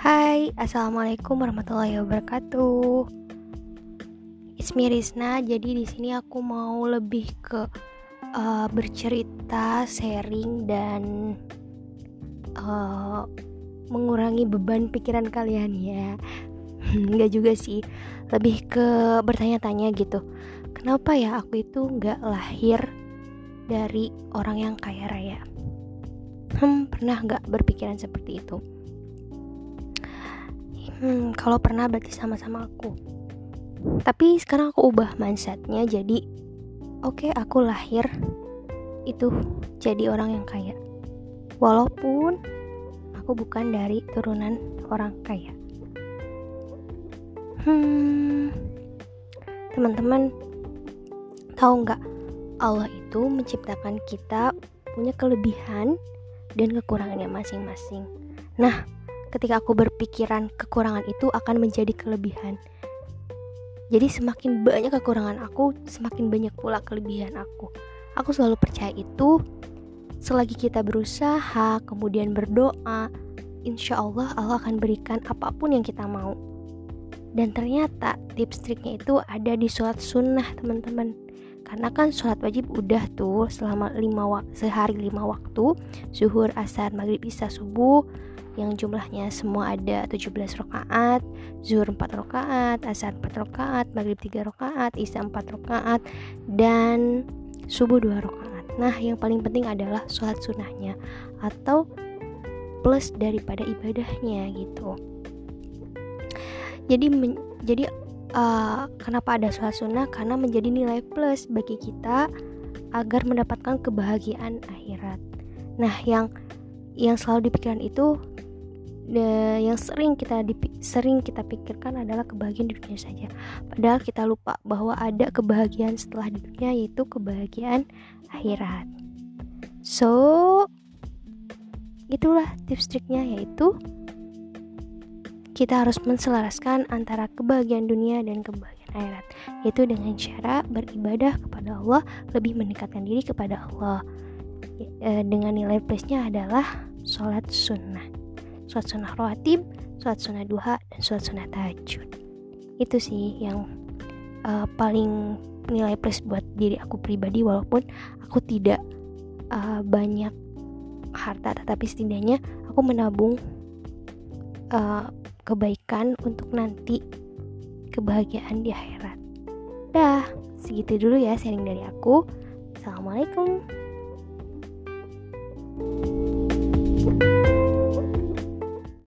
Hai, assalamualaikum warahmatullahi wabarakatuh. Ismi Rizna. Jadi di sini aku mau lebih ke uh, bercerita, sharing dan uh, mengurangi beban pikiran kalian ya. Enggak juga sih, lebih ke bertanya-tanya gitu. Kenapa ya aku itu nggak lahir dari orang yang kaya raya? Hmm, pernah nggak berpikiran seperti itu? Hmm, kalau pernah berarti sama-sama aku. Tapi sekarang aku ubah mindsetnya jadi oke okay, aku lahir itu jadi orang yang kaya. Walaupun aku bukan dari turunan orang kaya. Hmm, teman-teman tahu nggak Allah itu menciptakan kita punya kelebihan dan kekurangannya masing-masing. Nah, ketika aku berpikiran kekurangan itu akan menjadi kelebihan. Jadi semakin banyak kekurangan aku, semakin banyak pula kelebihan aku. Aku selalu percaya itu. Selagi kita berusaha, kemudian berdoa, insya Allah Allah akan berikan apa pun yang kita mau. Dan ternyata tips triknya itu ada di sholat sunnah teman-teman. Karena kan sholat wajib udah tuh selama lima sehari lima waktu, zuhur, asar, maghrib, isya, subuh, yang jumlahnya semua ada 17 rakaat, zuhur 4 rakaat, asar 4 rakaat, maghrib 3 rakaat, isya 4 rakaat dan subuh 2 rakaat. Nah, yang paling penting adalah sholat sunnahnya atau plus daripada ibadahnya gitu. Jadi jadi uh, kenapa ada sholat sunnah? Karena menjadi nilai plus bagi kita agar mendapatkan kebahagiaan akhirat. Nah, yang yang selalu dipikirkan itu yang sering kita sering kita pikirkan adalah kebahagiaan di dunia saja. Padahal kita lupa bahwa ada kebahagiaan setelah di dunia yaitu kebahagiaan akhirat. So, itulah tips triknya yaitu kita harus menselaraskan antara kebahagiaan dunia dan kebahagiaan akhirat yaitu dengan cara beribadah kepada Allah lebih mendekatkan diri kepada Allah e, dengan nilai plusnya adalah sholat sunnah sholat sunnah rawatib, sholat sunnah duha, dan sholat sunnah tahajud. Itu sih yang uh, paling nilai plus buat diri aku pribadi walaupun aku tidak uh, banyak harta tetapi setidaknya aku menabung uh, kebaikan untuk nanti kebahagiaan di akhirat. Dah, segitu dulu ya sharing dari aku. Assalamualaikum.